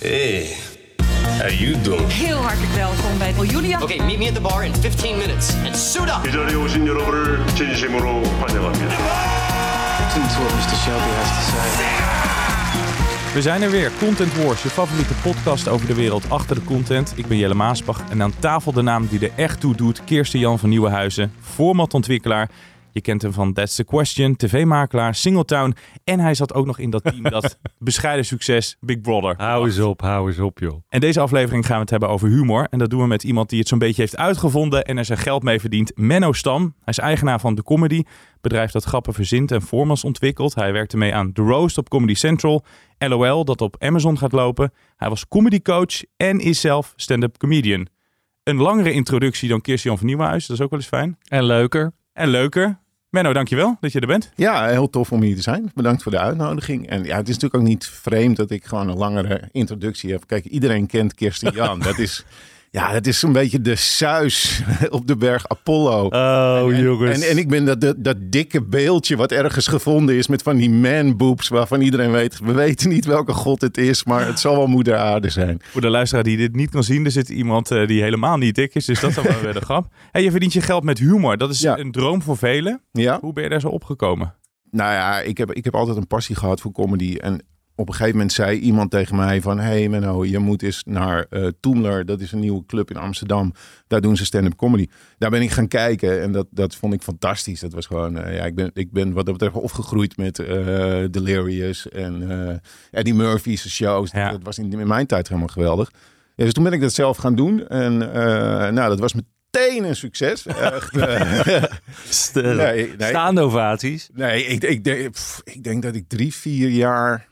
Hey, how you doing? Heel hartelijk welkom bij Julia. Okay, meet me at the bar in 15 minutes and suit up. 이 자리에 오신 여러분을 진심으로 환영합니다. Listen to what Mr. Shelby has to say. We zijn er weer, Content Wars, je favoriete podcast over de wereld achter de content. Ik ben Jelle Maasbach en aan tafel de naam die er echt toe doet, Kirsten Jan van Nieuwenhuizen, formatontwikkelaar. je kent hem van That's the Question, tv-makelaar, Singletown en hij zat ook nog in dat team dat bescheiden succes Big Brother. Hou eens op, hou eens op, joh. En deze aflevering gaan we het hebben over humor. En dat doen we met iemand die het zo'n beetje heeft uitgevonden en er zijn geld mee verdient. Menno Stam. Hij is eigenaar van The Comedy, bedrijf dat grappen verzint en formats ontwikkelt. Hij werkte mee aan The Roast op Comedy Central, LOL dat op Amazon gaat lopen. Hij was comedy coach en is zelf stand-up comedian. Een langere introductie dan Kirsten van Nieuwenhuis, dat is ook wel eens fijn. En leuker. En leuker. Menno, dankjewel dat je er bent. Ja, heel tof om hier te zijn. Bedankt voor de uitnodiging. En ja, het is natuurlijk ook niet vreemd dat ik gewoon een langere introductie heb. Kijk, iedereen kent Kirsten Jan. dat is, ja, dat is een beetje de suis op de berg Apollo. Oh, en, jongens. En, en ik ben dat, dat, dat dikke beeldje wat ergens gevonden is met van die man boobs waarvan iedereen weet, we weten niet welke god het is, maar het zal wel moeder aarde zijn. Voor de luisteraar die dit niet kan zien, er zit iemand eh, die helemaal niet dik is. Dus dat is wel weer de grap. Hey, je verdient je geld met humor. Dat is Ja. een droom voor velen. Ja? Hoe ben je daar zo opgekomen? Nou ja, ik heb, ik heb altijd een passie gehad voor comedy. En op een gegeven moment zei iemand tegen mij van... hey Menno, je moet eens naar eh Toemler. Dat is een nieuwe club in Amsterdam. Daar doen ze stand-up comedy. Daar ben ik gaan kijken en dat, dat vond ik fantastisch. Dat was gewoon... eh, ja, ik ben, ik ben wat dat betreft opgegroeid met eh, Delirious en Eddie Murphy's shows. Ja. Dat was in, in mijn tijd helemaal geweldig. Ja, dus toen ben ik dat zelf gaan doen. En nou, dat was meteen een succes. Echt, nee, nee. Staande ovaties. Nee, ik, ik, denk, pff, ik denk dat ik drie, vier jaar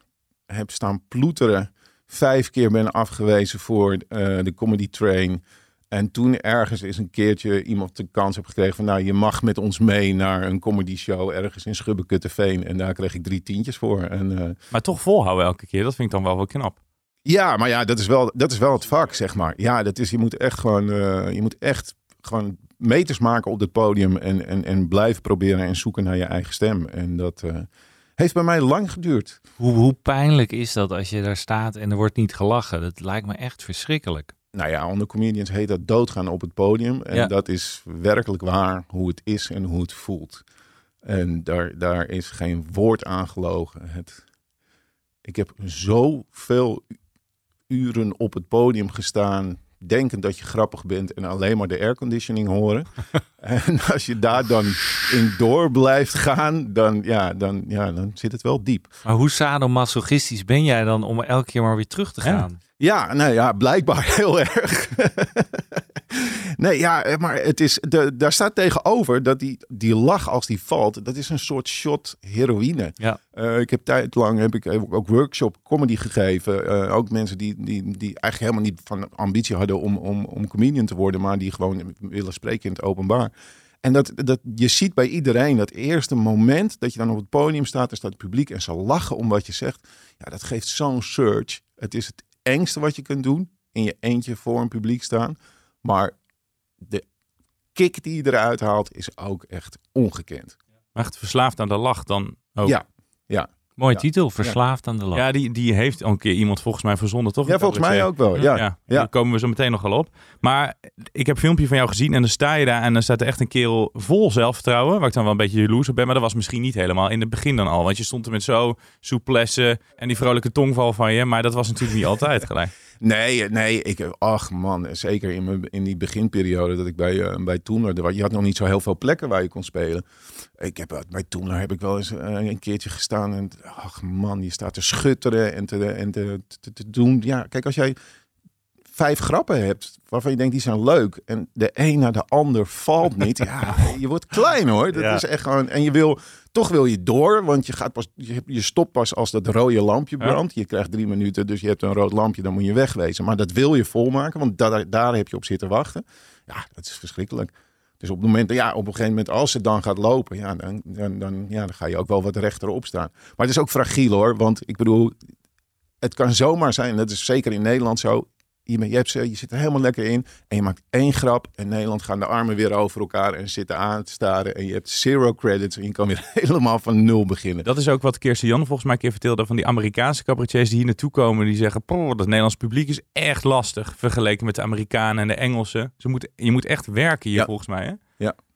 heb staan ploeteren. Vijf keer ben afgewezen voor eh, de comedy train. En toen ergens eens een keertje iemand de kans heb gekregen van... nou, je mag met ons mee naar een comedy show ergens in Schubbekutteveen. En daar kreeg ik drie tientjes voor. En, eh, Maar toch volhouden elke keer, dat vind ik dan wel wel knap. ja, maar ja, dat is, wel, dat is wel het vak, zeg maar. Ja, dat is, je moet echt gewoon... eh, je moet echt gewoon meters maken op het podium... en, en, en blijven proberen en zoeken naar je eigen stem. En dat... heeft bij mij lang geduurd. Hoe, hoe pijnlijk is dat als je daar staat en er wordt niet gelachen? Dat lijkt me echt verschrikkelijk. Nou ja, onder comedians heet dat doodgaan op het podium. En Ja. dat is werkelijk waar hoe het is en hoe het voelt. En daar, daar is geen woord aan gelogen. Het, ik heb zoveel uren op het podium gestaan, denkend dat je grappig bent en alleen maar de airconditioning horen. en als je daar dan in door blijft gaan, dan, ja, dan, ja, dan zit het wel diep. Maar hoe sadomasochistisch ben jij dan om elke keer maar weer terug te Ja. gaan? Ja, nou ja, blijkbaar heel erg. Nee, ja, eh, maar het is, de, daar staat tegenover dat die, die lach als die valt, dat is een soort shot heroïne. Ja. Eh, ik heb tijd lang heb ik heb ik ook workshop comedy gegeven. Eh, ook mensen die, die, die eigenlijk helemaal niet van ambitie hadden om, om, om comedian te worden, maar die gewoon willen spreken in het openbaar. En dat, dat, je ziet bij iedereen dat eerste moment dat je dan op het podium staat, er staat het publiek en ze lachen om wat je zegt. Ja, dat geeft zo'n surge. Het is het engste wat je kunt doen, in je eentje voor een publiek staan. Maar de kick die je eruit haalt is ook echt ongekend. Maar echt verslaafd aan de lach dan ook. Ja, ja. Mooie Ja. titel, Verslaafd aan de lach. Ja, die, die heeft al een keer iemand volgens mij verzonnen, toch? Ja, volgens mij ook wel. Ja, Ja, ja. daar komen we zo meteen nog wel op. Maar ik heb een filmpje van jou gezien en dan sta je daar en dan staat er echt een kerel vol zelfvertrouwen, waar ik dan wel een beetje jaloers op ben, maar dat was misschien niet helemaal in het begin dan al, want je stond er met zo souplesse en die vrolijke tongval van je, maar dat was natuurlijk niet altijd gelijk. Nee, nee, ik, ach man, zeker in, mijn, in die beginperiode dat ik bij, eh, bij je had nog niet zo heel veel plekken waar je kon spelen. Ik heb, eh, bij Toemler heb ik wel eens eh, een keertje gestaan en ach man, je staat te schutteren en te, en te, te doen. Ja, kijk, als jij vijf grappen hebt waarvan je denkt die zijn leuk en de een naar de ander valt niet, ja, je wordt klein hoor. Dat Ja. is echt gewoon, en je wil, toch wil je door, want je gaat pas, je, je stopt pas als dat rode lampje Ja. brandt. Je krijgt drie minuten, dus je hebt een rood lampje, dan moet je wegwezen. Maar dat wil je volmaken, want daar, daar heb je op zitten wachten. Ja, dat is verschrikkelijk. Dus op het moment, ja, op een gegeven moment, als het dan gaat lopen, ja, dan, dan, dan, ja, dan ga je ook wel wat rechterop staan. Maar het is ook fragiel hoor, want ik bedoel, het kan zomaar zijn, dat is zeker in Nederland zo. Je, je, hebt ze, je zit er helemaal lekker in. En je maakt één grap. En Nederland gaan de armen weer over elkaar en zitten aan te staren. En je hebt zero credits. En je kan weer helemaal van nul beginnen. Dat is ook wat Kirsten Jan volgens mij een keer vertelde van die Amerikaanse cabaretiers die hier naartoe komen. Die zeggen, "Poh, dat Nederlands publiek is echt lastig vergeleken met de Amerikanen en de Engelsen. Ze moeten, je moet echt werken hier Ja. volgens mij. Hè?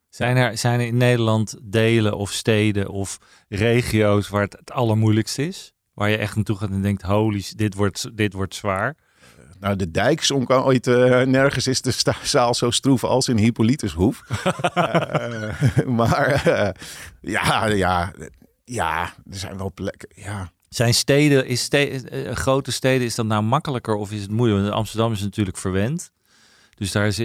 Zijn er, zijn er in Nederland delen of steden of regio's waar het het allermoeilijkst is? Waar je echt naartoe gaat en denkt, holy, dit wordt, dit wordt zwaar. Nou, de dijk zonk al ooit eh, nergens is de zaal zo stroef als in Hippolytushoef. Eh, maar eh, ja, ja, ja, er zijn wel plekken. Ja, Zijn steden, is ste- grote steden, is dat nou makkelijker of is het moeilijk? Want Amsterdam is natuurlijk verwend. Dus daar is,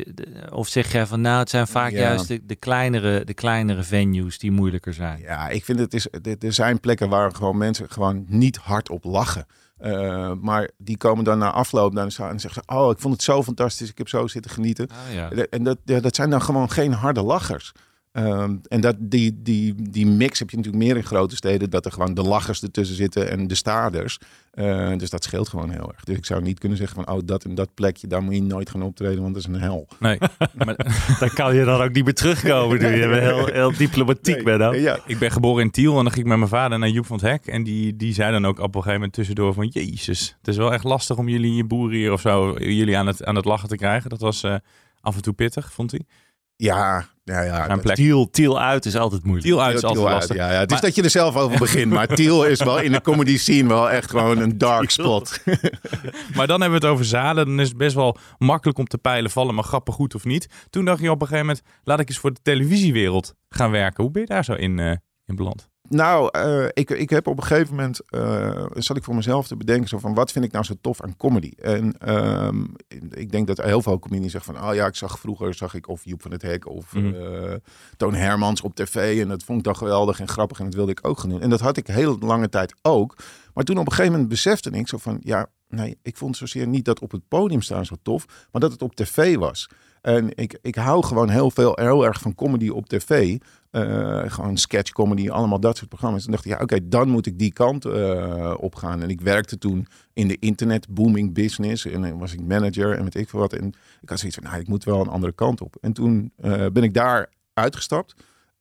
of zeg jij van nou, het zijn vaak Ja. juist de, de, kleinere, de kleinere venues die moeilijker zijn. ja, ik vind het is. Er er zijn plekken waar gewoon mensen gewoon niet hard op lachen. Eh, maar die komen dan na afloop dan staan en zeggen ze: Oh, ik vond het zo fantastisch. Ik heb zo zitten genieten. Ah, ja. En dat, dat zijn dan gewoon geen harde lachers. Ehm, en dat, die, die, die mix heb je natuurlijk meer in grote steden. Dat er gewoon de lachers ertussen zitten en de staarders. Eh, dus dat scheelt gewoon heel erg. Dus ik zou niet kunnen zeggen van... oh, dat en dat plekje, daar moet je nooit gaan optreden... want dat is een hel. Nee, maar Daar kan je dan ook niet meer terugkomen nu. Je bent heel, heel diplomatiek Nee, bij dan. Ja, ik ben geboren in Tiel en dan ging ik met mijn vader naar Joep van het Hek. En die, die zei dan ook op een gegeven moment tussendoor van... Jezus, het is wel echt lastig om jullie je boeren hier of zo... jullie aan het, aan het lachen te krijgen. Dat was eh, af en toe pittig, vond hij. ja, ja. ja Zijn plek. Tiel, tiel uit is altijd moeilijk. Tiel uit is Tiel altijd uit, lastig. Ja, ja. Het is dat je er zelf over begint. Maar Tiel is wel in de comedy scene wel echt gewoon een dark spot. Maar dan hebben we het over zalen. Dan is het best wel makkelijk om te peilen, vallen maar grappen goed of niet. Toen dacht je op een gegeven moment, laat ik eens voor de televisiewereld gaan werken. Hoe ben je daar zo in, eh, in beland? Nou, eh, ik, ik heb op een gegeven moment, eh zat ik voor mezelf te bedenken, zo van wat vind ik nou zo tof aan comedy? En ehm, ik denk dat heel veel comedians zeggen van, oh ja, ik zag vroeger, zag ik of Joep van het Hek of Mhm. eh, Toon Hermans op tv en dat vond ik dan geweldig en grappig en dat wilde ik ook gaan doen. En dat had ik heel lange tijd ook. Maar toen op een gegeven moment besefte ik zo van, ja, nee, ik vond zozeer niet dat op het podium staan zo tof, maar dat het op tv was. En ik, ik hou gewoon heel veel, heel erg van comedy op tv. Eh, gewoon sketch comedy, allemaal dat soort programma's. En dacht ik, ja, oké, dan moet ik die kant eh, op gaan. En ik werkte toen in de internet booming business. En was ik manager en weet ik veel wat. En ik had zoiets van, nou, ik moet wel een andere kant op. En toen eh, ben ik daar uitgestapt.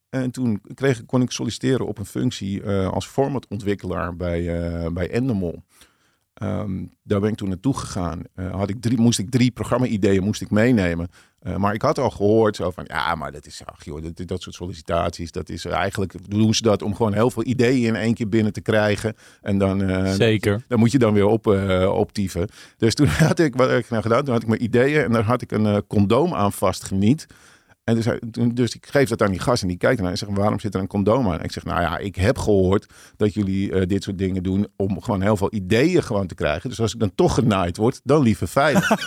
En toen kreeg, kon ik solliciteren op een functie als formatontwikkelaar bij, bij Endemol. Ehm, daar ben ik toen naartoe gegaan. Eh, had ik drie, moest ik drie programma-ideeën moest ik meenemen. Eh, maar ik had al gehoord zo van, ja, maar dat is, ach joh, dat, dat soort sollicitaties, dat is eigenlijk, doen ze dat om gewoon heel veel ideeën in één keer binnen te krijgen. En dan, eh, Zeker. dan moet je dan weer op, optieven. Dus toen had ik, wat heb ik nou gedaan? Toen had ik mijn ideeën en daar had ik een condoom aan vastgeniet. En dus, hij- dus ik geef dat aan die gast en die kijkt ernaar en zegt, waarom zit er een condoom aan? En ik zeg, nou ja, ik heb gehoord dat jullie eh, dit soort dingen doen om gewoon heel veel ideeën gewoon te krijgen. Dus als ik dan toch genaaid word, dan liever veilig.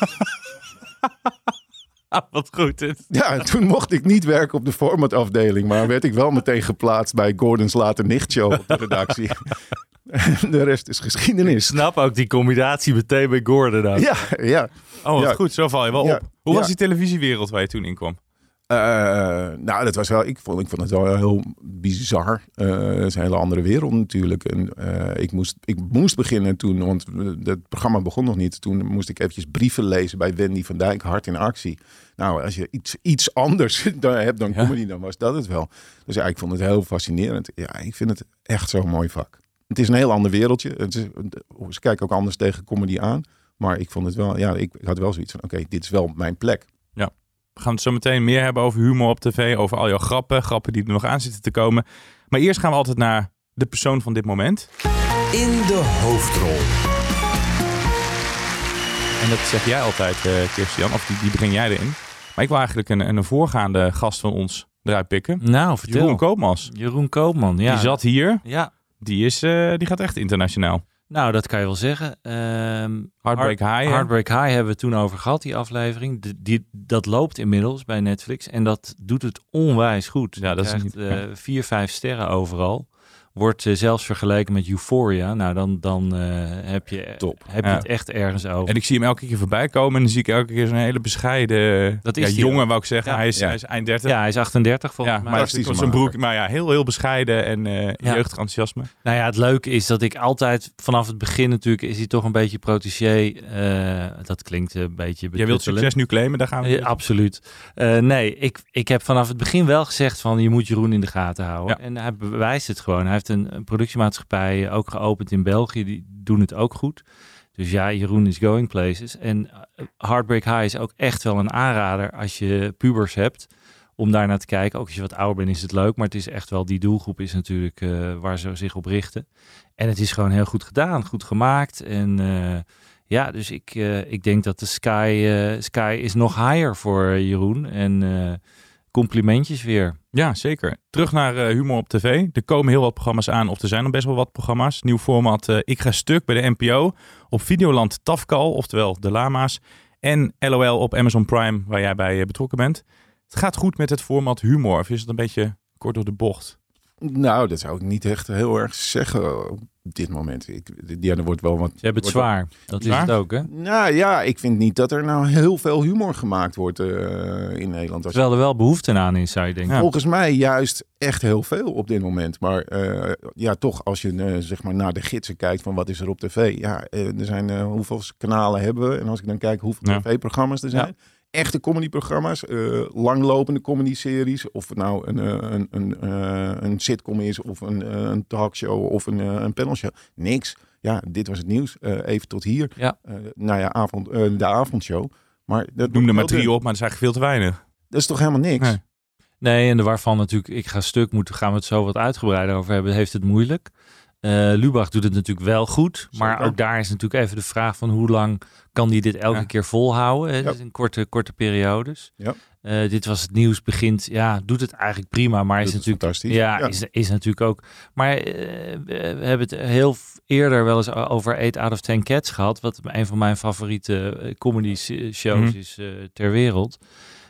wat goed dit. ja, en toen mocht ik niet werken op de formatafdeling, maar werd ik wel meteen geplaatst bij Gordon's Late Nichtshow op de redactie. de rest is Ik geschiedenis. snap ook die combinatie meteen bij Gordon. dan. Ja, ja. Oh, wat Ja. goed. Zo val je wel Ja. op. Hoe was die televisiewereld waar je toen in kwam? Eh, nou, dat was wel, ik, vond, ik vond het wel heel bizar. Eh, het is een hele andere wereld natuurlijk. En, eh, ik, moest, ik moest beginnen toen, want het programma begon nog niet. Toen moest ik eventjes brieven lezen bij Wendy van Dijk, Hart in Actie. Nou, als je iets, iets anders dan hebt dan Ja. comedy, dan was dat het wel. Dus ja, ik vond het heel fascinerend. Ja, ik vind het echt zo'n mooi vak. Het is een heel ander wereldje. Het is, ze kijken ook anders tegen comedy aan. Maar ik vond het wel, ja, ik, ik had wel zoiets van, oké, dit is wel mijn plek. We gaan het zo meteen meer hebben over humor op tv, over al jouw grappen, grappen die er nog aan zitten te komen. Maar eerst gaan we altijd naar de persoon van dit moment. In de hoofdrol. En dat zeg jij altijd, eh Kirstian, of die, die breng jij erin. Maar ik wil eigenlijk een, een voorgaande gast van ons eruit pikken. Nou, vertel. Jeroen Koopmans. Jeroen Koopman, ja. Die zat hier. Ja, Die, is, eh, die gaat echt internationaal. Nou dat kan je wel zeggen. Ehm Heartbreak High, hè? Heartbreak High hebben we toen over gehad, die aflevering. Die, die, dat loopt inmiddels bij Netflix en dat doet het onwijs goed. Ja, dat is Krijgt, niet- eh, vier, vijf sterren overal. Wordt eh, zelfs vergeleken met Euphoria. Nou, dan, dan eh, heb, je, Top. heb je Ja. het echt ergens over. En ik zie hem elke keer voorbij komen en dan zie ik elke keer zo'n hele bescheiden Dat ja, is hij jongen, ook. wou ik zeggen. Ja. Hij, is, Ja. hij is eind 30. ja, hij is 38 volgens Ja, mij. maar maker. broek, maar ja, heel, heel bescheiden en eh Ja. jeugdig enthousiasme. Nou ja, het leuke is dat ik altijd vanaf het begin natuurlijk is hij toch een beetje protégé. eh, dat klinkt een beetje Jij wilt succes nu claimen, daar gaan we. Ja, absoluut. Eh, nee, ik, ik heb vanaf het begin wel gezegd van je moet Jeroen in de gaten houden. Ja. En hij bewijst het gewoon. Hij een, productiemaatschappij ook geopend in België. Die doen het ook goed. Dus ja, Jeroen is going places. En eh, Heartbreak High is ook echt wel een aanrader als je pubers hebt. Om daar naar te kijken. Ook als je wat ouder bent is het leuk. Maar het is echt wel, die doelgroep is natuurlijk eh, waar ze zich op richten. En het is gewoon heel goed gedaan. Goed gemaakt. En eh, ja, dus ik, eh, ik denk dat de sky, eh, sky is nog higher voor Jeroen. En eh, complimentjes weer. Ja, zeker. Terug naar eh, humor op tv. Er komen heel wat programma's aan, of er zijn al best wel wat programma's. Nieuw format eh, Ik ga stuk bij de NPO. Op Videoland Tafkal, oftewel De Lama's. En LOL op Amazon Prime, waar jij bij eh, betrokken bent. Het gaat goed met het format humor, of is het een beetje kort door de bocht? Nou, dat zou ik niet echt heel erg zeggen op dit moment. Ik, ja, er wordt wel wat. Ze hebben het zwaar. Dat is het ook, hè? Nou ja, ik vind niet dat er nou heel veel humor gemaakt wordt eh, in Nederland. Als Terwijl er wel behoefte aan is, zou je denken. Ja. Volgens mij juist echt heel veel op dit moment. Maar eh, ja, toch als je eh, zeg maar naar de gidsen kijkt van wat is er op tv. Ja, er zijn eh, hoeveel kanalen hebben we. En als ik dan kijk hoeveel Ja. tv-programma's er zijn. Echte comedyprogramma's, eh langlopende comedy-series. Of het nou een, eh, een, een, eh, een sitcom is of een, een talkshow of een, een panelshow. Niks. Ja, dit was het nieuws. Eh, even tot hier. Ja. Eh, nou ja, avond, eh, de avondshow. Maar dat noem er maar drie op, maar dat is eigenlijk veel te weinig. Dat is toch helemaal niks? Nee. Nee, en de waarvan natuurlijk, ik ga stuk, moeten, gaan we het zo wat uitgebreider over hebben, heeft het moeilijk. Eh Lubach doet het natuurlijk wel goed, maar ook daar is natuurlijk even de vraag van hoe lang kan hij dit elke Ja. keer volhouden? Ja. Dat is in korte, korte periodes. Ja. Eh, dit was het nieuws, begint, ja, doet het eigenlijk prima, maar is natuurlijk fantastisch. Ja, Ja. Is, is natuurlijk ook. Maar eh, we hebben het heel eerder wel eens over 8 out of 10 Cats gehad. Wat een van mijn favoriete comedy shows Mhm. is ter wereld.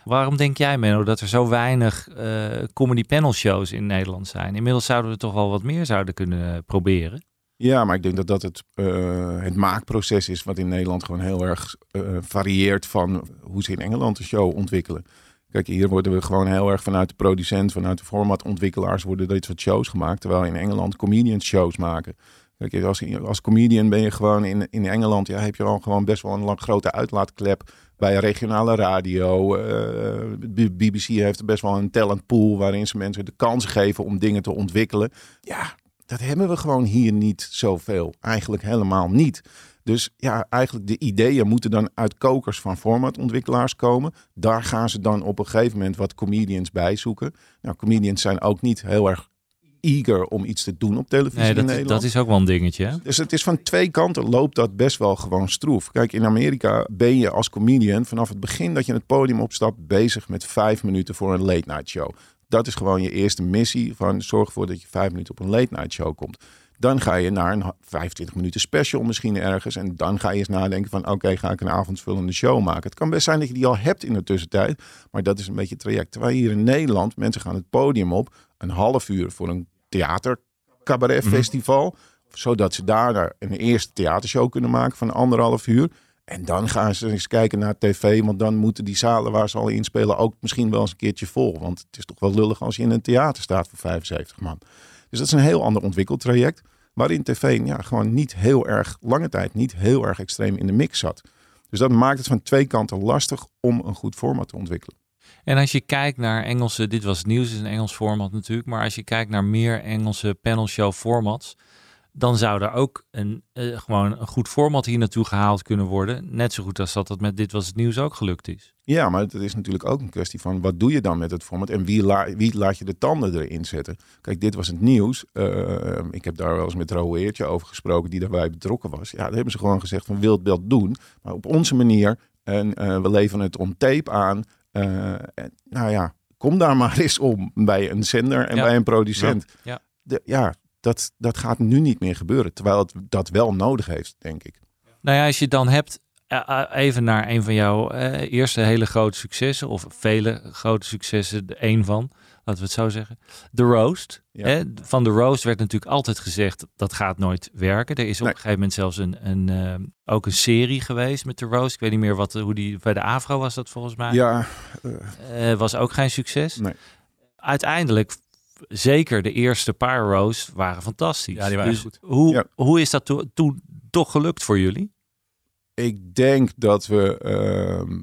Waarom denk jij, Menno, dat er zo weinig eh, comedy panel shows in Nederland zijn? Inmiddels zouden we toch wel wat meer zouden kunnen proberen. Ja, maar ik denk dat dat het, eh, het maakproces is wat in Nederland gewoon heel erg eh, varieert van hoe ze in Engeland een show ontwikkelen. Kijk, hier worden we gewoon heel erg vanuit de producent, vanuit de formatontwikkelaars worden dit soort shows gemaakt. Terwijl in Engeland comedians shows maken. Als, comedian ben je gewoon in, in Engeland, ja, heb je al gewoon best wel een lang, grote uitlaatklep bij regionale radio. Eh, de BBC heeft best wel een talentpool waarin ze mensen de kans geven om dingen te ontwikkelen. Ja, dat hebben we gewoon hier niet zoveel. Eigenlijk helemaal niet. Dus ja, eigenlijk de ideeën moeten dan uit kokers van formatontwikkelaars komen. Daar gaan ze dan op een gegeven moment wat comedians bij zoeken. Nou, comedians zijn ook niet heel erg eager om iets te doen op televisie Nee, in dat, Nederland. dat is ook wel een dingetje. Hè? Dus het is van twee kanten loopt dat best wel gewoon stroef. Kijk, in Amerika ben je als comedian vanaf het begin dat je het podium opstapt bezig met vijf minuten voor een late night show. Dat is gewoon je eerste missie van zorg ervoor dat je vijf minuten op een late night show komt. Dan ga je naar een 25 minuten special misschien ergens. En dan ga je eens nadenken van oké, ga ik een avondvullende show maken. Het kan best zijn dat je die al hebt in de tussentijd. Maar dat is een beetje het traject. Terwijl hier in Nederland, mensen gaan het podium op. Een half uur voor een theater cabaret festival. Zodat ze daarna een eerste theatershow kunnen maken van anderhalf uur. En dan gaan ze eens kijken naar tv. Want dan moeten die zalen waar ze al in spelen ook misschien wel eens een keertje vol. Want het is toch wel lullig als je in een theater staat voor 75 man. Dus dat is een heel ander ontwikkeltraject. Waarin tv ja, gewoon niet heel erg lange tijd, niet heel erg extreem in de mix zat. Dus dat maakt het van twee kanten lastig om een goed format te ontwikkelen. En als je kijkt naar Engelse, dit was het nieuws, is een Engels format natuurlijk, maar als je kijkt naar meer Engelse panel show formats, dan zou er ook een, eh, gewoon een goed format hier naartoe gehaald kunnen worden. Net zo goed als dat dat met dit was het nieuws ook gelukt is. Ja, maar het is natuurlijk ook een kwestie van wat doe je dan met het format en wie, wie laat je de tanden erin zetten. Kijk, dit was het nieuws. Eh, ik heb daar wel eens met Roel Eertje over gesproken die daarbij betrokken was. Ja, daar hebben ze gewoon gezegd van wil het wel doen, maar op onze manier. En eh, we leveren het on tape aan. Eh, nou ja, kom daar maar eens om bij een zender en Ja. bij een producent. Ja. De- ja dat, dat gaat nu niet meer gebeuren. Terwijl het dat wel nodig heeft, denk ik. Nou ja, als je dan hebt, eh, eh, even naar een van jouw eh, eerste hele grote successen, of vele grote successen, de één van, laten we het zo zeggen. De roast. Ja. Hè? Van de roast werd natuurlijk altijd gezegd dat gaat nooit werken. Er is op Nee. een gegeven moment zelfs een, een, eh, ook een serie geweest met de roast. Ik weet niet meer wat, hoe die bij de Afro was dat volgens mij. Ja, Eh, was ook geen succes. Nee. Uiteindelijk, zeker de eerste paar roast waren fantastisch. Ja, die waren dus goed. Hoe, Ja. hoe is dat to- toen toch gelukt voor jullie? ik denk dat we, ehm,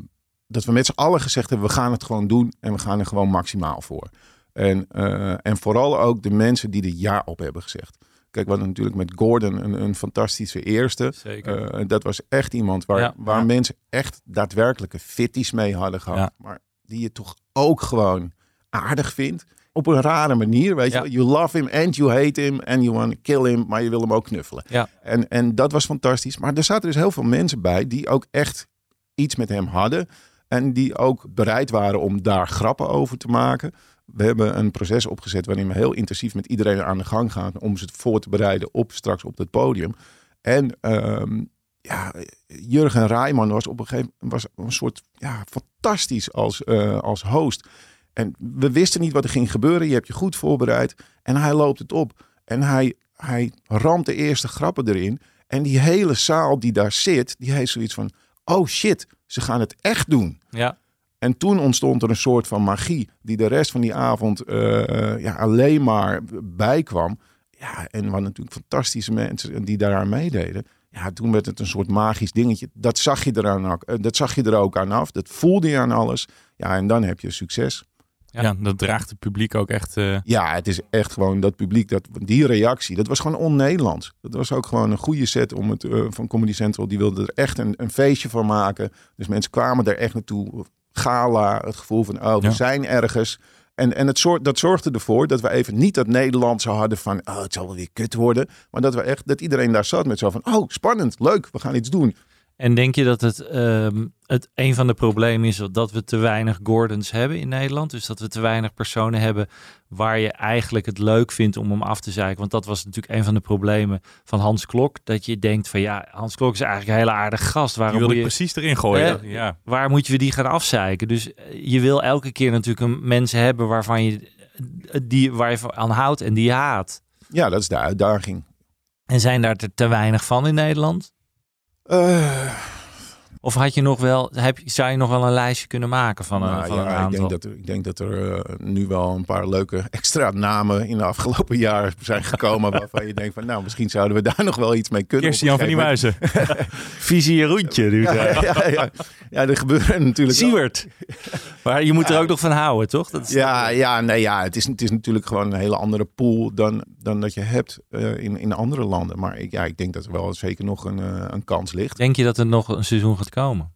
dat we met z'n allen gezegd hebben, we gaan het gewoon doen en we gaan er gewoon maximaal voor. En, eh, en vooral ook de mensen die er ja op hebben gezegd. Kijk, we hadden natuurlijk met Gordon een, een fantastische eerste. Zeker. Eh, dat was echt iemand waar, Ja. waar Ja. mensen echt daadwerkelijke fitties mee hadden gehad. Ja. Maar die je toch ook gewoon aardig vindt. Op een rare manier, weet je. You love him and you hate him and you want to kill him, maar je wil hem ook knuffelen. Ja. En, en dat was fantastisch. Maar er zaten dus heel veel mensen bij die ook echt iets met hem hadden. En die ook bereid waren om daar grappen over te maken. We hebben een proces opgezet waarin we heel intensief met iedereen aan de gang gaan. Om ze voor te bereiden op straks op het podium. En ehm, ja, Jurgen Rijman was op een gegeven moment was een soort ja, fantastisch als, eh, als host. En we wisten niet wat er ging gebeuren. Je hebt je goed voorbereid. En hij loopt het op. En hij, hij ramt de eerste grappen erin. En die hele zaal die daar zit, die heeft zoiets van... Oh shit, ze gaan het echt doen. Ja. En toen ontstond er een soort van magie die de rest van die avond eh, ja, alleen maar bijkwam. Ja, en we hadden natuurlijk fantastische mensen die daaraan meededen. Ja, toen werd het een soort magisch dingetje. Dat zag je, eraan, eh, dat zag je er ook aan af. Dat voelde je aan alles. Ja, en dan heb je succes. Ja. Ja, dat draagt het publiek ook echt. eh, Ja, het is echt gewoon dat publiek, dat, die reactie, dat was gewoon on-Nederlands. Dat was ook gewoon een goede set om het, eh, van Comedy Central. Die wilde er echt een, een feestje van maken. Dus mensen kwamen er echt naartoe. Gala, het gevoel van, oh, we Ja. zijn ergens. En, en het soort, dat zorgde ervoor dat we even niet dat Nederlandse hadden van, oh, het zal wel weer kut worden. Maar dat we echt, dat iedereen daar zat met zo van, oh, spannend, leuk, we gaan iets doen. En denk je dat het, ehm, het een van de problemen is dat we te weinig Gordons hebben in Nederland? Dus dat we te weinig personen hebben waar je eigenlijk het leuk vindt om hem af te zeiken. Want dat was natuurlijk een van de problemen van Hans Klok. Dat je denkt van ja, Hans Klok is eigenlijk een hele aardige gast. die Waarom ik je, precies erin gooien. Eh, ja. waar moet je die gaan afzeiken? Dus eh, je wil elke keer natuurlijk een, mensen hebben waarvan je, die, waar je van aan houdt en die je haat. Ja, dat is de uitdaging. En zijn daar te, te weinig van in Nederland? Eh, Of had je nog wel, heb, zou je nog wel een lijstje kunnen maken van een, Nou van ja, een ik aantal? denk dat er, ik denk dat er eh, nu wel een paar leuke extra namen in de afgelopen jaren zijn gekomen. waarvan je denkt van nou, misschien zouden we daar nog wel iets mee kunnen. Kirsten Jan van die Muizen. Visie moment. Ja, ja, ja. ja, er gebeuren natuurlijk. Siewert. Maar je moet er ook nog van houden, toch? Dat is Ja, ja, nee, ja het, is, het is natuurlijk gewoon een hele andere pool dan, dan dat je hebt eh, in, in andere landen. Maar ik, ja, ik denk dat er wel zeker nog een, eh, een kans ligt. Denk je dat er nog een seizoen gaat komen?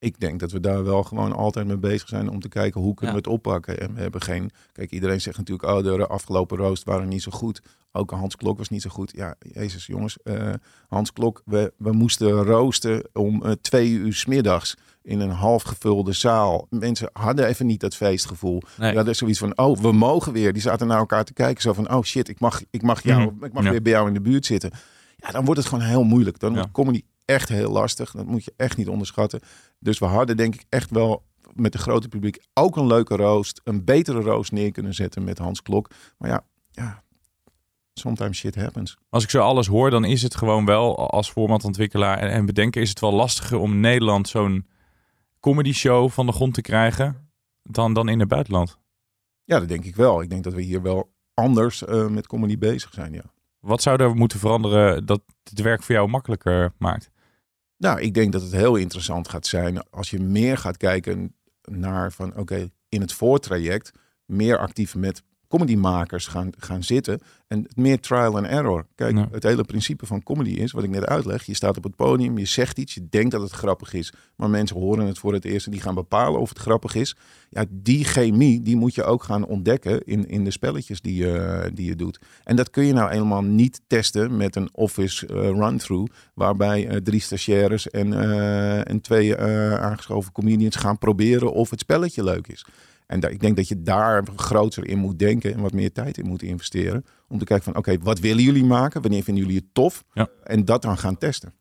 Ik denk dat we daar wel gewoon altijd mee bezig zijn om te kijken hoe kunnen Ja. we het oppakken. En we hebben geen. Kijk, iedereen zegt natuurlijk, oh, de afgelopen roost waren niet zo goed. Ook Hans Klok was niet zo goed. Ja, Jezus, jongens. eh, Hans Klok, we, we moesten roosten om eh, twee uur 's middags in een half gevulde zaal. Mensen hadden even niet dat feestgevoel. Nee. Die hadden zoiets van, oh, we mogen weer. Die zaten naar elkaar te kijken. Zo van, oh shit, ik mag, ik mag, jou, Mhm. ik mag Ja. weer bij jou in de buurt zitten. Ja, dan wordt het gewoon heel moeilijk. Dan Ja. wordt comedy echt heel lastig. Dat moet je echt niet onderschatten. Dus we hadden denk ik echt wel met het grote publiek ook een leuke roost. Een betere roost neer kunnen zetten met Hans Klok. Maar ja, ja sometimes shit happens. Als ik zo alles hoor, dan is het gewoon wel als formatontwikkelaar en, en bedenker is het wel lastiger om in Nederland zo'n comedy show van de grond te krijgen dan, dan in het buitenland. Ja, dat denk ik wel. Ik denk dat we hier wel anders eh, met comedy bezig zijn, ja. Wat zou er moeten veranderen dat het werk voor jou makkelijker maakt? Nou, ik denk dat het heel interessant gaat zijn als je meer gaat kijken naar van oké, in het voortraject meer actief met comedymakers gaan, gaan zitten en meer trial and error. Kijk, Ja. het hele principe van comedy is, wat ik net uitleg, je staat op het podium, je zegt iets, je denkt dat het grappig is, maar mensen horen het voor het eerst en die gaan bepalen of het grappig is. Ja, die chemie, die moet je ook gaan ontdekken in, in de spelletjes die je, die je doet. En dat kun je nou helemaal niet testen met een office eh, run-through, waarbij eh, drie stagiaires en, eh, en twee aangeschoven comedians gaan proberen of het spelletje leuk is. En ik denk dat je daar groter in moet denken en wat meer tijd in moet investeren. Om te kijken van oké, wat willen jullie maken? Wanneer vinden jullie het tof? Ja. En dat dan gaan testen.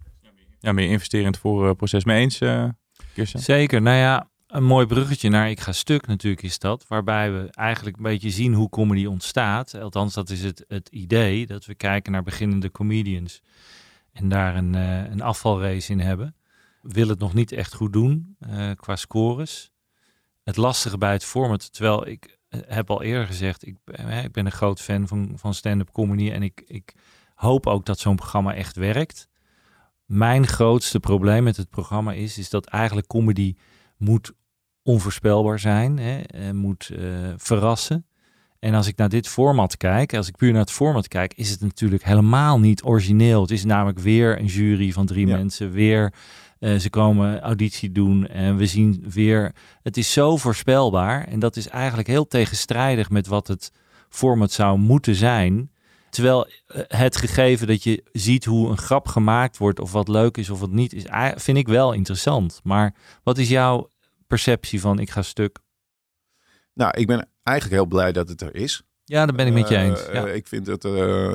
Ja, meer investeren in het voorproces mee eens, Kirsten? Zeker. Nou ja, een mooi bruggetje naar Ik ga stuk natuurlijk is dat. Waarbij we eigenlijk een beetje zien hoe comedy ontstaat. Althans, dat is het, het idee. Dat we kijken naar beginnende comedians. En daar een, eh, een afvalrace in hebben. Wil het nog niet echt goed doen eh, qua scores. Het lastige bij het format, terwijl ik eh, heb al eerder gezegd, ik, eh, ik ben een groot fan van, van stand-up comedy. En ik, ik hoop ook dat zo'n programma echt werkt. Mijn grootste probleem met het programma is, is dat eigenlijk comedy moet onvoorspelbaar zijn, hè, en moet eh, verrassen. En als ik naar dit format kijk, als ik puur naar het format kijk, is het natuurlijk helemaal niet origineel. Het is namelijk weer een jury van drie Ja. mensen, weer eh, ze komen auditie doen en we zien weer. Het is zo voorspelbaar en dat is eigenlijk heel tegenstrijdig met wat het format zou moeten zijn. Terwijl eh, het gegeven dat je ziet hoe een grap gemaakt wordt of wat leuk is of wat niet is, vind ik wel interessant. Maar wat is jouw perceptie van ik ga stuk? Nou, ik ben eigenlijk heel blij dat het er is. Ja, daar ben ik met je Eh, eens. Ja. ik vind dat,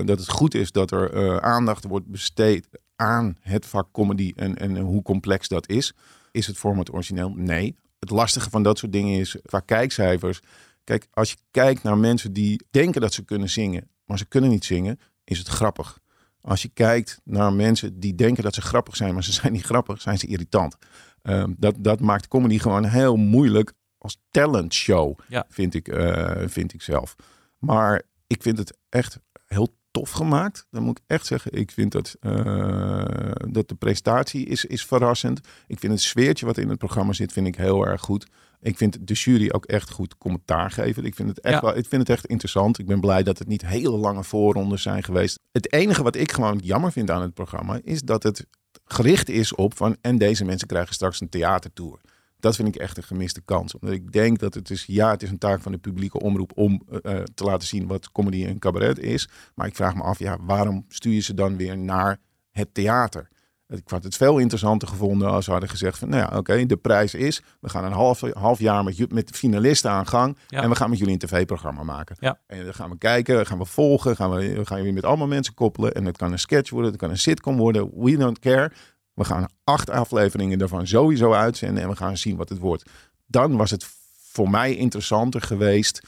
dat het goed is dat er aandacht wordt besteed aan het vak comedy en, en hoe complex dat is. Is het format origineel? Nee. Het lastige van dat soort dingen is qua kijkcijfers. Kijk, als je kijkt naar mensen die denken dat ze kunnen zingen, maar ze kunnen niet zingen, is het grappig. Als je kijkt naar mensen die denken dat ze grappig zijn, maar ze zijn niet grappig, zijn ze irritant. Ehm, dat, dat maakt comedy gewoon heel moeilijk als talentshow, Ja. vind, ik, eh, vind ik zelf. Maar ik vind het echt heel tof gemaakt. Dan moet ik echt zeggen, ik vind dat, eh, dat de prestatie is, is verrassend. Ik vind het sfeertje wat in het programma zit, vind ik heel erg goed. Ik vind de jury ook echt goed commentaar geven. Ik vind het echt, Ja. wel, ik vind het echt interessant. Ik ben blij dat het niet hele lange voorrondes zijn geweest. Het enige wat ik gewoon jammer vind aan het programma is dat het gericht is op van en deze mensen krijgen straks een theatertour. Dat vind ik echt een gemiste kans. Omdat ik denk dat het is, ja, het is een taak van de publieke omroep om eh, eh, te laten zien wat comedy en cabaret is. Maar ik vraag me af, ja, waarom stuur je ze dan weer naar het theater? Ik had het veel interessanter gevonden als ze hadden gezegd van, nou ja, oké, de prijs is, we gaan een half, half jaar met, met finalisten aan gang Ja. en we gaan met jullie een tv-programma maken. Ja. En dan gaan we kijken, gaan we volgen, gaan we, we gaan jullie met allemaal mensen koppelen en het kan een sketch worden, het kan een sitcom worden, we don't care. We gaan acht afleveringen daarvan sowieso uitzenden en we gaan zien wat het wordt. Dan was het voor mij interessanter geweest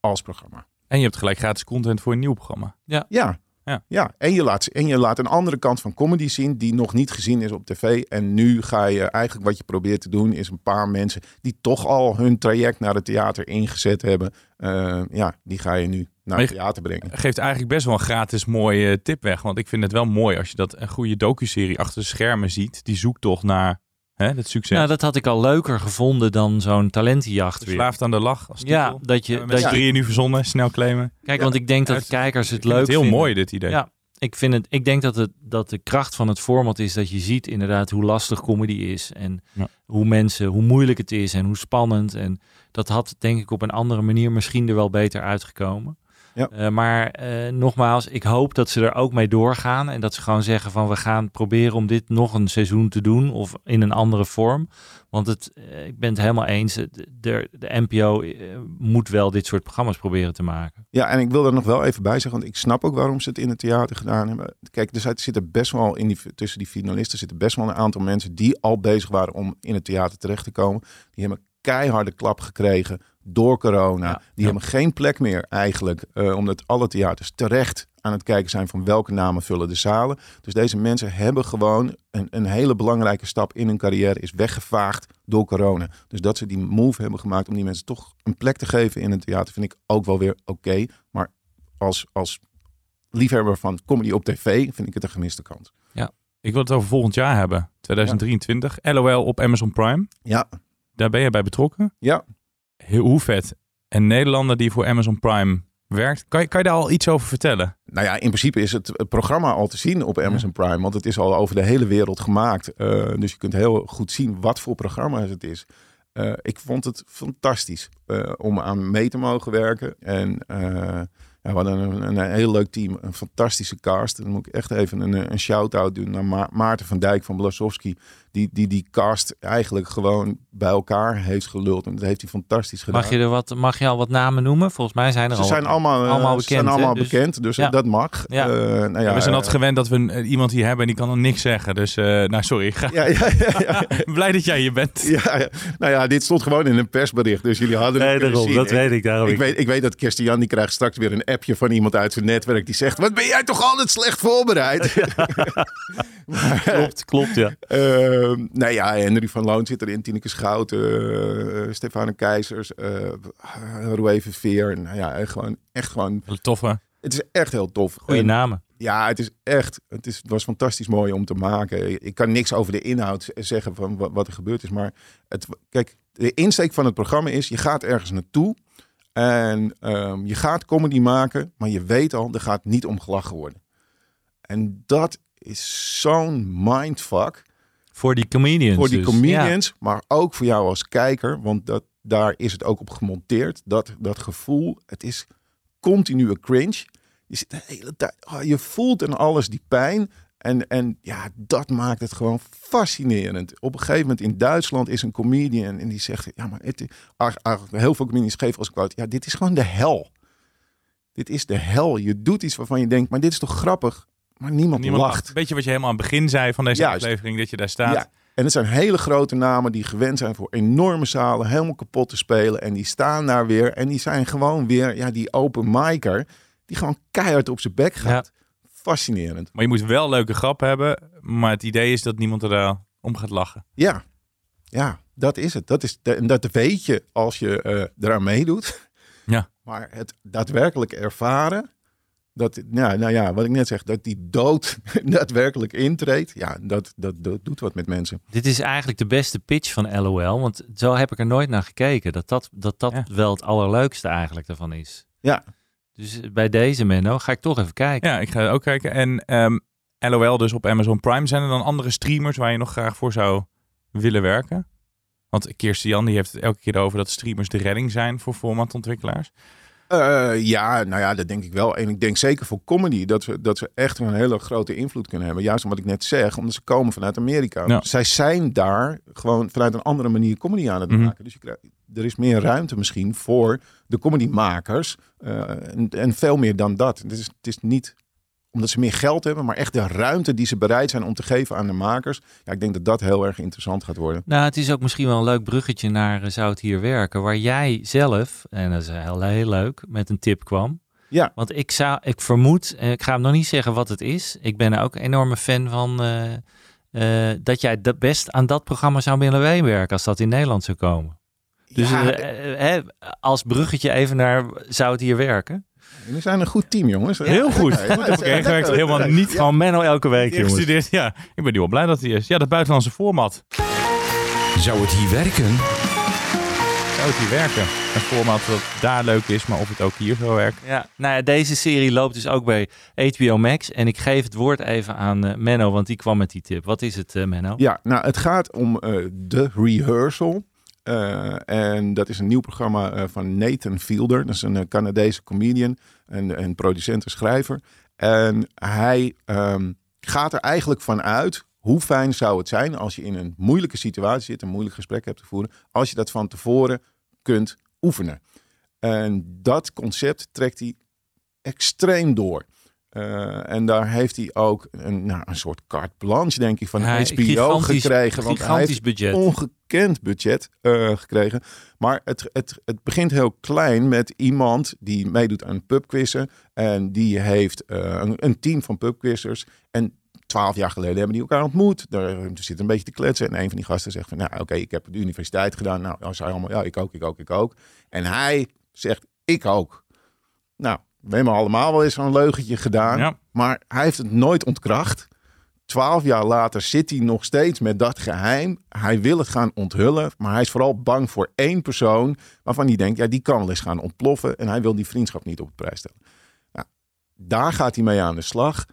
als programma. En je hebt gelijk gratis content voor een nieuw programma. Ja. Ja. Ja. En, je laat, en je laat een andere kant van comedy zien die nog niet gezien is op tv. En nu ga je eigenlijk wat je probeert te doen is een paar mensen die toch al hun traject naar het theater ingezet hebben. eh, ja, die ga je nu naar Maar het theater brengen. Geeft eigenlijk best wel een gratis mooie tip weg. Want ik vind het wel mooi als je dat een goede docuserie achter de schermen ziet. Die zoekt toch naar hè, het succes. Nou, dat had ik al leuker gevonden dan zo'n talentenjacht weer. Verslaafd aan de lach als Ja, dat je, dat je drieën nu verzonnen. Snel claimen. Kijk, want ik denk dat kijkers het Ik vind leuk het heel vinden. mooi dit idee. Ja, ik, vind het, ik denk dat, het, dat de kracht van het format is dat je ziet inderdaad hoe lastig comedy is. En Ja. hoe mensen, hoe moeilijk het is en hoe spannend. En dat had denk ik op een andere manier misschien er wel beter uitgekomen. Ja. Eh, maar eh, nogmaals, ik hoop dat ze er ook mee doorgaan. En dat ze gewoon zeggen van we gaan proberen om dit nog een seizoen te doen. Of in een andere vorm. Want het, eh, ik ben het helemaal eens. De, de, de NPO moet wel dit soort programma's proberen te maken. Ja, en ik wil er nog wel even bij zeggen, want ik snap ook waarom ze het in het theater gedaan hebben. Kijk, er zit- zitten best wel in die, tussen die finalisten zitten best wel een aantal mensen die al bezig waren om in het theater terecht te komen. Die hebben een keiharde klap gekregen door corona. Ja, die ja. hebben geen plek meer eigenlijk, eh, omdat alle theaters terecht aan het kijken zijn van welke namen vullen de zalen. Dus deze mensen hebben gewoon een, een hele belangrijke stap in hun carrière is weggevaagd door corona. Dus dat ze die move hebben gemaakt om die mensen toch een plek te geven in het theater, vind ik ook wel weer oké. Maar als, als liefhebber van comedy op tv vind ik het een gemiste kans. Ik wil het over volgend jaar hebben. 2023. LOL op Amazon Prime. Ja, Daar ben je bij betrokken. ja. Heel, hoe vet. Een Nederlander die voor Amazon Prime werkt. Kan je, kan je daar al iets over vertellen? Nou ja, in principe is het, het programma al te zien op Amazon Prime, want het is al over de hele wereld gemaakt. Eh, dus je kunt heel goed zien wat voor programma het is. Eh, ik vond het fantastisch eh, om aan mee te mogen werken. En ja, we hadden een, een heel leuk team, een fantastische cast. Dan moet ik echt even een, een shout-out doen naar Ma- Maarten van Dijk van Blasowski. Die, die die cast eigenlijk gewoon bij elkaar heeft geluld. En dat heeft hij fantastisch gedaan. Mag je, er wat, mag je al wat namen noemen? Volgens mij zijn er ze al. zijn allemaal, eh, allemaal ze zijn bekend, hè? allemaal Dus- bekend, dus ja. dat mag. Ja. Eh, nou ja, we zijn altijd eh, gewend dat we een- eh, iemand hier hebben en die kan dan niks zeggen. Dus, eh, nou sorry. Ga. ja, ja, ja, ja. Blij dat jij hier bent. Ja, ja. nou ja, dit stond gewoon in een persbericht, dus jullie hadden het Nee, kunnen daarom. zien. Dat weet ik. Daarom Ik weet, ik weet dat Christian die krijgt straks weer een appje van iemand uit zijn netwerk die zegt: Wat ben jij toch altijd slecht voorbereid? Klopt, klopt, ja. Nou ja, Henry van Loon zit erin, Tineke Schouten, uh, Stefane Keizers, uh, Roué Veer. Nou ja, echt gewoon, echt gewoon. Hele toffe. Het is echt heel tof. Goeie En- namen. Ja, het is echt. Het, is, het was fantastisch mooi om te maken. Ik kan niks over de inhoud zeggen van wat, wat er gebeurd is. Maar het, kijk, de insteek van het programma is: je gaat ergens naartoe. En ehm, je gaat comedy maken, maar je weet al, er gaat niet om gelachen worden. En dat is zo'n mindfuck Voor die comedians. voor die dus. comedians, maar ook voor jou als kijker. Want dat, daar is het ook op gemonteerd. Dat, dat gevoel, het is continue cringe. Je zit de hele tijd, oh, je voelt en alles die pijn. En, en ja, dat maakt het gewoon fascinerend. Op een gegeven moment in Duitsland is een comedian en die zegt, ja, maar het, heel veel comedians geven als quote, ja, dit is gewoon de hel. Dit is de hel. Je doet iets waarvan je denkt, maar dit is toch grappig? Maar niemand, Niemand lacht. Weet je wat je helemaal aan het begin zei van deze Juist. aflevering, dat je daar staat? Ja. En het zijn hele grote namen die gewend zijn voor enorme zalen helemaal kapot te spelen. En die staan daar weer. En die zijn gewoon weer, ja, die open micer. Die gewoon keihard op zijn bek gaat. Fascinerend. Maar je moet wel leuke grappen hebben. Maar het idee is dat niemand er eh, om gaat lachen. Ja, ja, dat is het. Dat, is de, en dat weet je als je eh, eraan meedoet. Ja. Maar het daadwerkelijk ervaren. Dat, ja, nou ja, wat ik net zeg, dat die dood daadwerkelijk intreedt. Ja, dat, dat, dat doet wat met mensen. Dit is eigenlijk de beste pitch van LOL. Want zo heb ik er nooit naar gekeken. Dat dat, dat, dat Ja. wel het allerleukste eigenlijk daarvan is. Ja. Dus bij deze Menno ga ik toch even kijken. Ja, ik ga ook kijken. En ehm, LOL dus op Amazon Prime. Zijn er dan andere streamers waar je nog graag voor zou willen werken? Want Kirsten Jan die heeft het elke keer over dat streamers de redding zijn voor formatontwikkelaars. Eh, ja, nou ja, dat denk ik wel. En ik denk zeker voor comedy dat ze, dat ze echt een hele grote invloed kunnen hebben. Juist omdat ik net zeg, omdat ze komen vanuit Amerika. Zij zijn daar gewoon vanuit een andere manier comedy aan het Mhm. maken. Dus je krijgt, er is meer ruimte misschien voor de comedymakers. eh en, en veel meer dan dat. Is, het is niet omdat ze meer geld hebben, maar echt de ruimte die ze bereid zijn om te geven aan de makers. Ja, ik denk dat dat heel erg interessant gaat worden. Nou, het is ook misschien wel een leuk bruggetje naar eh, Zou het hier werken? Waar jij zelf, en dat is heel, heel leuk, met een tip kwam. Ja. Want ik, zou, ik vermoed, eh, ik ga hem nog niet zeggen wat het is. Ik ben er ook een enorme fan van eh, dat jij dat best aan dat programma zou willen meewerken als dat in Nederland zou komen. Dus ja, als bruggetje even naar Zou het hier werken? We zijn een goed team, jongens. Heel goed. Ja, Goed heb ik ingewerkt. Helemaal niet Ja. Gewoon Menno elke week, jongens. gestudeerd. Ja, ik ben nu wel blij dat hij is. Ja, dat buitenlandse format. Zou het hier werken? Zou het hier werken? Een format dat daar leuk is, maar of het ook hier zou werken. Ja, nou ja, deze serie loopt dus ook bij HBO Max. En ik geef het woord even aan eh, Menno, want die kwam met die tip. Wat is het, eh, Menno? Ja, nou, het gaat om eh The Rehearsal. Eh, en dat is een nieuw programma eh, van Nathan Fielder. Dat is een eh, Canadese comedian en, en producent en schrijver. En hij ehm, gaat er eigenlijk van uit hoe fijn zou het zijn als je in een moeilijke situatie zit, een moeilijk gesprek hebt te voeren, als je dat van tevoren kunt oefenen. En dat concept trekt hij extreem door. En daar heeft hij ook een, nou, een soort carte blanche, denk ik, van Ja, HBO gigantisch- gekregen. Want hij gigantisch heeft budget. Ongekend budget eh, gekregen. Maar het, het, het begint heel klein met iemand die meedoet aan pubquizzen. En die heeft eh, een, een team van pubquizzers. En twaalf jaar geleden hebben die elkaar ontmoet. Daar er zit een beetje te kletsen. En een van die gasten zegt van, nou oké, ik heb de universiteit gedaan. Nou, dan zei allemaal, ja, ik ook, ik ook, ik ook. En hij zegt, ik ook. Nou, we hebben allemaal wel eens zo'n leugentje gedaan. Ja. Maar hij heeft het nooit ontkracht. Twaalf jaar later zit hij nog steeds met dat geheim. Hij wil het gaan onthullen, maar hij is vooral bang voor één persoon waarvan hij denkt, ja, die kan wel eens gaan ontploffen en hij wil die vriendschap niet op de prijs stellen. Nou, daar gaat hij mee aan de slag.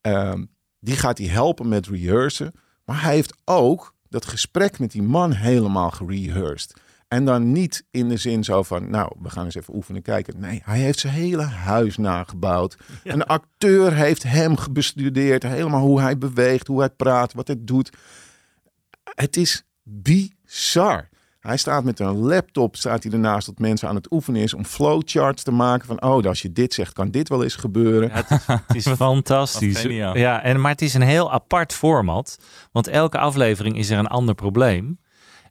Ehm, die gaat hij helpen met rehearsen, maar hij heeft ook dat gesprek met die man helemaal gerehearsed. En dan niet in de zin zo van, nou, we gaan eens even oefenen kijken. Nee, hij heeft zijn hele huis nagebouwd. Een acteur heeft hem bestudeerd, helemaal hoe hij beweegt, hoe hij praat, wat hij doet. Het is bizar. Hij staat met een laptop, staat hij ernaast dat mensen aan het oefenen is om flowcharts te maken van, oh, als je dit zegt, kan dit wel eens gebeuren. Ja, het, is, het is fantastisch. Ja, en, maar het is een heel apart format. Want elke aflevering is er een ander probleem.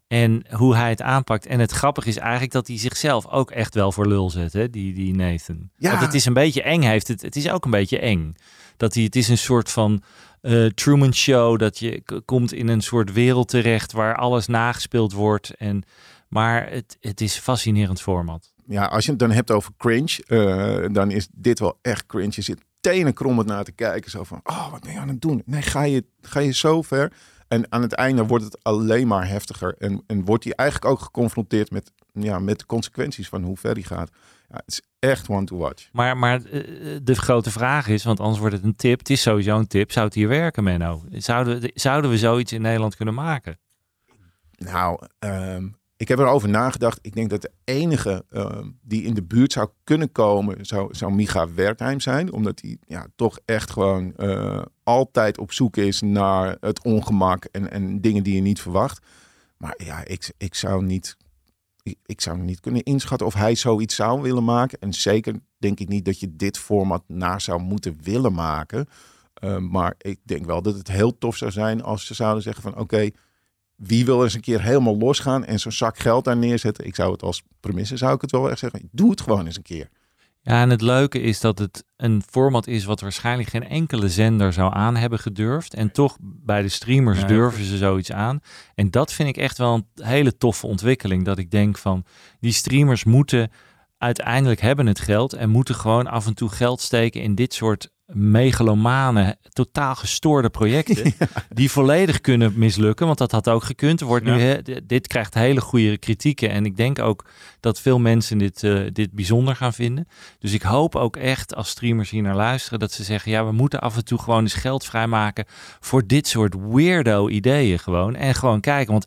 En hoe hij het aanpakt. En het grappige is eigenlijk dat hij zichzelf ook echt wel voor lul zet, hè? Die, die Nathan. Ja. Want het is een beetje eng. Heeft het, het is ook een beetje eng. Dat hij, het is een soort van eh, Truman Show. Dat je komt in een soort wereld terecht waar alles nagespeeld wordt. En, maar het, het is een fascinerend format. ja, als je het dan hebt over cringe, eh, dan is dit wel echt cringe. Je zit tenen krommend naar te kijken. Zo van, oh, wat ben je aan het doen? Nee, ga je, ga je zo ver? En aan het einde wordt het alleen maar heftiger. En, en wordt hij eigenlijk ook geconfronteerd met, ja, met de consequenties van hoe ver hij gaat. Ja, het is echt one to watch. Maar, maar eh, de grote vraag is, want anders wordt het een tip. Het is sowieso een tip. Zou het hier werken, Menno? Zouden, zouden we zoiets in Nederland kunnen maken? Nou, ehm, ik heb erover nagedacht. Ik denk dat de enige ehm, die in de buurt zou kunnen komen, zou, zou Micha Wertheim zijn. Omdat hij ja, toch echt gewoon eh, altijd op zoek is naar het ongemak en, en dingen die je niet verwacht. Maar ja, ik, ik zou niet. Ik, zou niet kunnen inschatten of hij zoiets zou willen maken. En zeker denk ik niet dat je dit format na zou moeten willen maken. Ehm, maar ik denk wel dat het heel tof zou zijn als ze zouden zeggen van oké, wie wil eens een keer helemaal losgaan en zo'n zak geld daar neerzetten? Ik zou het als premisse, zou ik het wel echt zeggen. Doe het gewoon eens een keer. Ja, en het leuke is dat het een format is wat waarschijnlijk geen enkele zender zou aan hebben gedurfd. En toch bij de streamers Ja. durven ze zoiets aan. En dat vind ik echt wel een hele toffe ontwikkeling. Dat ik denk van die streamers moeten uiteindelijk hebben het geld en moeten gewoon af en toe geld steken in dit soort megalomane, totaal gestoorde projecten. Die volledig kunnen mislukken, want dat had ook gekund. Wordt nu, Ja. d- dit krijgt hele goede kritieken. En ik denk ook dat veel mensen dit, eh, dit bijzonder gaan vinden. Dus ik hoop ook echt, als streamers hier naar luisteren, dat ze zeggen: ja, we moeten af en toe gewoon eens geld vrijmaken voor dit soort weirdo ideeën gewoon. En gewoon kijken. Want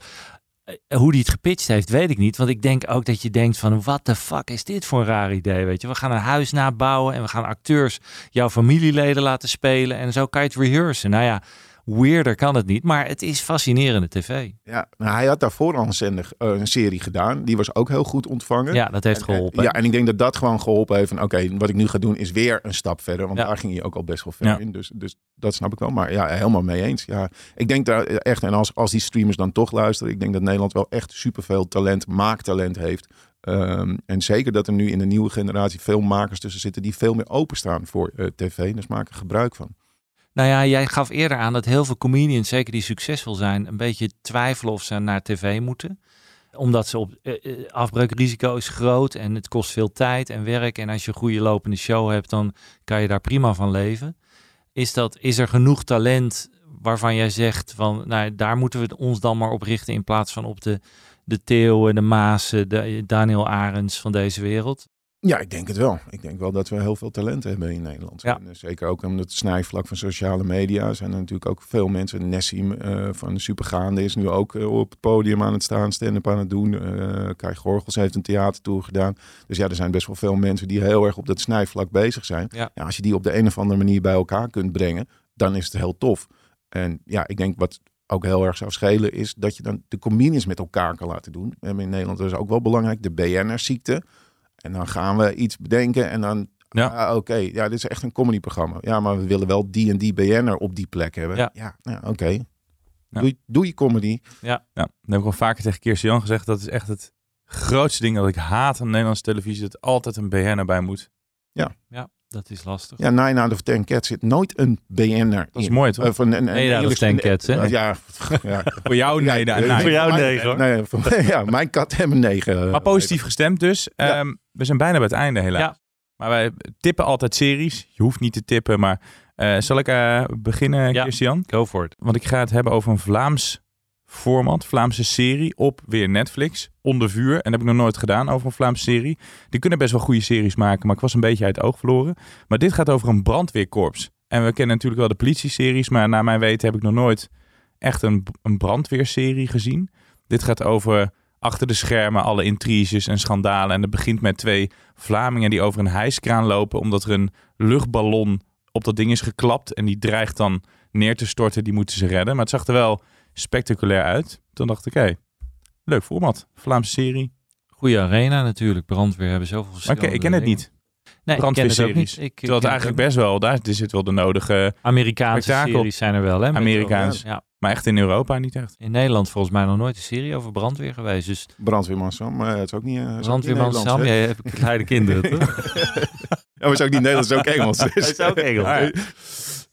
hoe die het gepitcht heeft, weet ik niet. Want ik denk ook dat je denkt van, wat de fuck is dit voor een raar idee, weet je. We gaan een huis nabouwen en we gaan acteurs jouw familieleden laten spelen. En zo kan je het rehearsen. Nou ja, weirder kan het niet, maar het is fascinerende tv. Ja, nou, hij had daarvoor al een, zender, eh, een serie gedaan. Die was ook heel goed ontvangen. Ja, dat heeft En- geholpen. En, ja, en ik denk dat dat gewoon geholpen heeft van oké, wat ik nu ga doen is weer een stap verder. Want Ja. daar ging hij ook al best wel ver Ja. in. Dus, dus dat snap ik wel. Maar ja, helemaal mee eens. Ja, ik denk daar echt, en als, als die streamers dan toch luisteren, ik denk dat Nederland wel echt superveel talent, maaktalent heeft. Ehm, en zeker dat er nu in de nieuwe generatie veel makers tussen zitten die veel meer openstaan voor eh, tv. Dus maken gebruik van. Nou ja, jij gaf eerder aan dat heel veel comedians, zeker die succesvol zijn, een beetje twijfelen of ze naar tv moeten. Omdat ze op eh, eh, afbreukrisico is groot en het kost veel tijd en werk. En als je een goede lopende show hebt, dan kan je daar prima van leven. Is, dat, is er genoeg talent waarvan jij zegt van, nou, daar moeten we ons dan maar op richten in plaats van op de, de Theo en de Maas, de Daniel Arends van deze wereld? Ja, ik denk het wel. Ik denk wel dat we heel veel talent hebben in Nederland. Ja. En, eh, zeker ook om het snijvlak van sociale media zijn er natuurlijk ook veel mensen. Nessim eh, van de Supergaande is nu ook eh, op het podium aan het staan, stand-up aan het doen. Eh Kai Gorgels heeft een theatertour gedaan. Dus ja, er zijn best wel veel mensen die heel erg op dat snijvlak bezig zijn. Ja. als je die op de een of andere manier bij elkaar kunt brengen, dan is het heel tof. En ja, ik denk wat ook heel erg zou schelen is dat je dan de comedians met elkaar kan laten doen. We hebben in Nederland dat is ook wel belangrijk, de BNR-ziekte. En dan gaan we iets bedenken en dan, Ja. ja. oké, ja, dit is echt een comedyprogramma. Ja, maar we willen wel die en die BN'er op die plek hebben. Ja. Ja, ja, oké. Ja. Doe, doe je comedy. Ja, dat heb ik al vaker tegen Kirsten Jan gezegd. Dat is echt het grootste ding dat ik haat aan Nederlandse televisie. Dat altijd een BN bij moet. Ja, dat is lastig. Ja, 9 out of 10 cats zit nooit een BN'er Dat is in. mooi toch? Of een, een, een, Nee, out of 10 cats, hè? Ja, ja. Voor jou nee, nee, nee. Voor jou negen, hoor. Nee, voor mij- ja, mijn kat hebben negen. Maar positief gestemd dus. Ja. Ehm, we zijn bijna bij het einde helaas. Ja. Maar wij tippen altijd series. Je hoeft niet te tippen, maar eh, zal ik eh, beginnen, Ja. Christian? Go for it. Want ik ga het hebben over een Vlaams format, Vlaamse serie op weer Netflix, Onder Vuur. En dat heb ik nog nooit gedaan over een Vlaamse serie. Die kunnen best wel goede series maken, maar ik was een beetje uit het oog verloren. Maar dit gaat over een brandweerkorps. En we kennen natuurlijk wel de politie-series, maar naar mijn weten heb ik nog nooit echt een, een brandweerserie gezien. Dit gaat over achter de schermen alle intriges en schandalen. En het begint met twee Vlamingen die over een hijskraan lopen omdat er een luchtballon op dat ding is geklapt. En die dreigt dan neer te storten. Die moeten ze redden. Maar het zag er wel spectaculair uit. Toen dacht ik, hé, leuk format. Vlaamse serie. Goede arena natuurlijk. Brandweer hebben zoveel Maar ik, verschillende ik ken het niet. Nee, ik ken het ook Brandweerseries. niet. Ik, Terwijl het eigenlijk best wel, daar er zit wel de nodige... Amerikaanse spektakel. series zijn er wel, hè? Amerikaans. Ja. Maar echt in Europa niet echt. In Nederland volgens mij nog nooit een serie over brandweer geweest. Dus Brandweerman Sam, maar het is ook niet... niet brandweerman Sam, jij hebt kleine kinderen, toch? Ja, maar het is ook niet Nederlands, het is ook Engels. Het is ook Engels.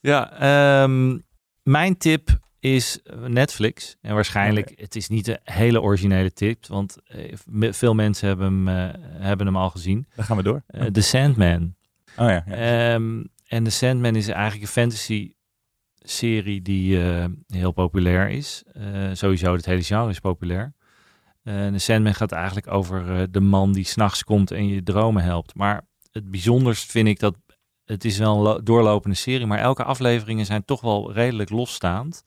Ja, ehm, mijn tip is Netflix. En waarschijnlijk, het is niet een hele originele tip, want eh, veel mensen hebben hem, eh, hebben hem al gezien. Dan gaan we door. Eh, The Sandman. Oh ja. ja. Ehm, en The Sandman is eigenlijk een fantasy serie die heel populair is. Sowieso, het hele genre is populair. The Sandman gaat eigenlijk over de man die s'nachts komt en je dromen helpt. Maar het bijzonderst vind ik dat het is wel een lo- doorlopende serie, maar elke afleveringen zijn toch wel redelijk losstaand.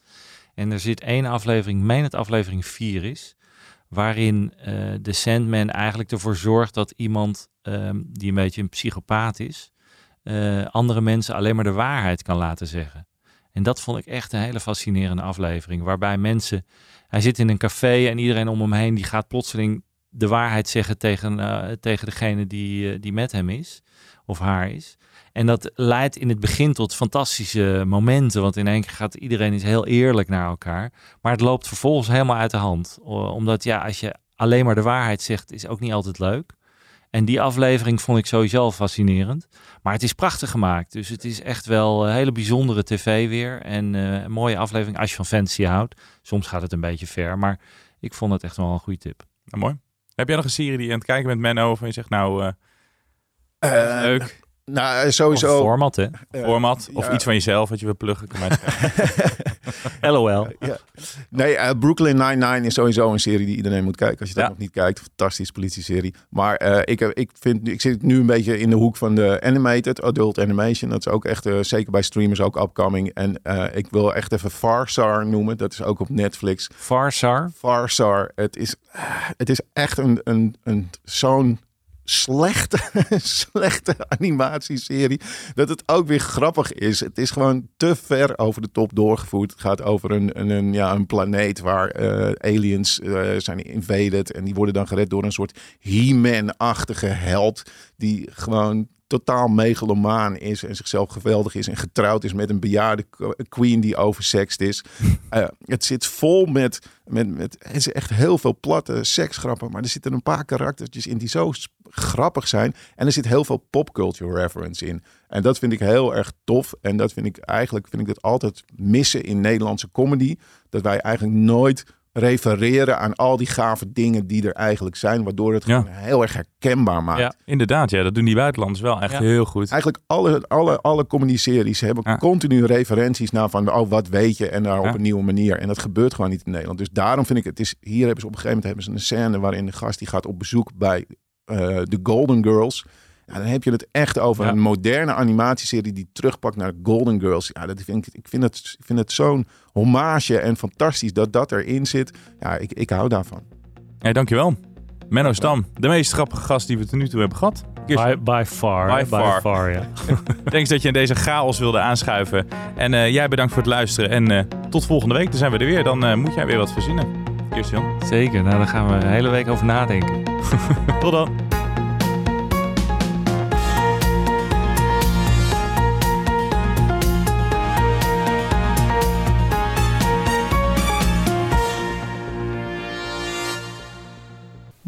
En er zit één aflevering, meen het aflevering 4 is, waarin eh, de Sandman eigenlijk ervoor zorgt dat iemand ehm, die een beetje een psychopaat is, eh, andere mensen alleen maar de waarheid kan laten zeggen. En dat vond ik echt een hele fascinerende aflevering, waarbij mensen, hij zit in een café en iedereen om hem heen, die gaat plotseling de waarheid zeggen tegen, eh, tegen degene die, die met hem is, of haar is. En dat leidt in het begin tot fantastische momenten. Want in één keer gaat iedereen is heel eerlijk naar elkaar. Maar het loopt vervolgens helemaal uit de hand. Omdat ja, als je alleen maar de waarheid zegt, is ook niet altijd leuk. En die aflevering vond ik sowieso al fascinerend. Maar het is prachtig gemaakt. Dus het is echt wel een hele bijzondere tv weer. En eh, een mooie aflevering als je van fantasy houdt. Soms gaat het een beetje ver. Maar ik vond het echt wel een goede tip. Nou, mooi. Heb jij nog een serie die je aan het kijken bent, Menno, waarvan je zegt, nou, eh, Eh, leuk, Nou, Of sowieso... format, hè? eh, format, of ja. iets van jezelf wat je wil pluggen. LOL. Ja. Nee, eh, Brooklyn Nine-Nine is sowieso een serie die iedereen moet kijken. Als je dat Ja. nog niet kijkt, fantastische politie-serie. Maar eh, ik, heb- ik, vind, ik zit nu een beetje in de hoek van de animated, adult animation. Dat is ook echt, eh, zeker bij streamers, ook upcoming. En eh, ik wil echt even Farsar noemen. Dat is ook op Netflix. Farsar. Farsar, het is, het is echt een, een, een, zo'n slechte, slechte animatieserie. Dat het ook weer grappig is. Het is gewoon te ver over de top doorgevoerd. Het gaat over een, een, ja, een planeet waar eh, aliens eh, zijn invaded. En die worden dan gered door een soort He-Man-achtige held. Die gewoon totaal megalomaan is en zichzelf geweldig is en getrouwd is met een bejaarde queen die oversext is. Eh, het zit vol met, met, met het is echt heel veel platte seksgrappen, maar er zitten een paar karaktertjes in die zo grappig zijn en er zit heel veel popculture reference in. En dat vind ik heel erg tof en dat vind ik eigenlijk vind ik het altijd missen in Nederlandse comedy, dat wij eigenlijk nooit refereren aan al die gave dingen die er eigenlijk zijn, waardoor het Ja. gewoon heel erg herkenbaar maakt. Ja. Inderdaad, ja, dat doen die buitenlanders wel echt Ja. heel goed. Eigenlijk alle, alle, alle comedy-series hebben Ja. continu referenties naar van, oh, wat weet je? En daar Ja. op een nieuwe manier. En dat gebeurt gewoon niet in Nederland. Dus daarom vind ik het, is, hier hebben ze op een gegeven moment hebben ze een scène waarin de gast die gaat op bezoek bij eh, de Golden Girls. Ja, dan heb je het echt over Ja. een moderne animatieserie die terugpakt naar de Golden Girls. Ja, dat vind ik, ik vind het, ik vind het zo'n hommage en fantastisch dat dat erin zit. Ja, ik, ik hou daarvan. Hey, dankjewel. Menno Stam, de meest grappige gast die we tot nu toe hebben gehad. By, by far. By By, far. ja. Thanks dat je in deze chaos wilde aanschuiven. En eh, jij bedankt voor het luisteren. En eh, tot volgende week. Dan zijn we er weer. Dan eh, moet jij weer wat verzinnen. Kirsten. Zeker. Nou, daar gaan we een hele week over nadenken. Tot dan.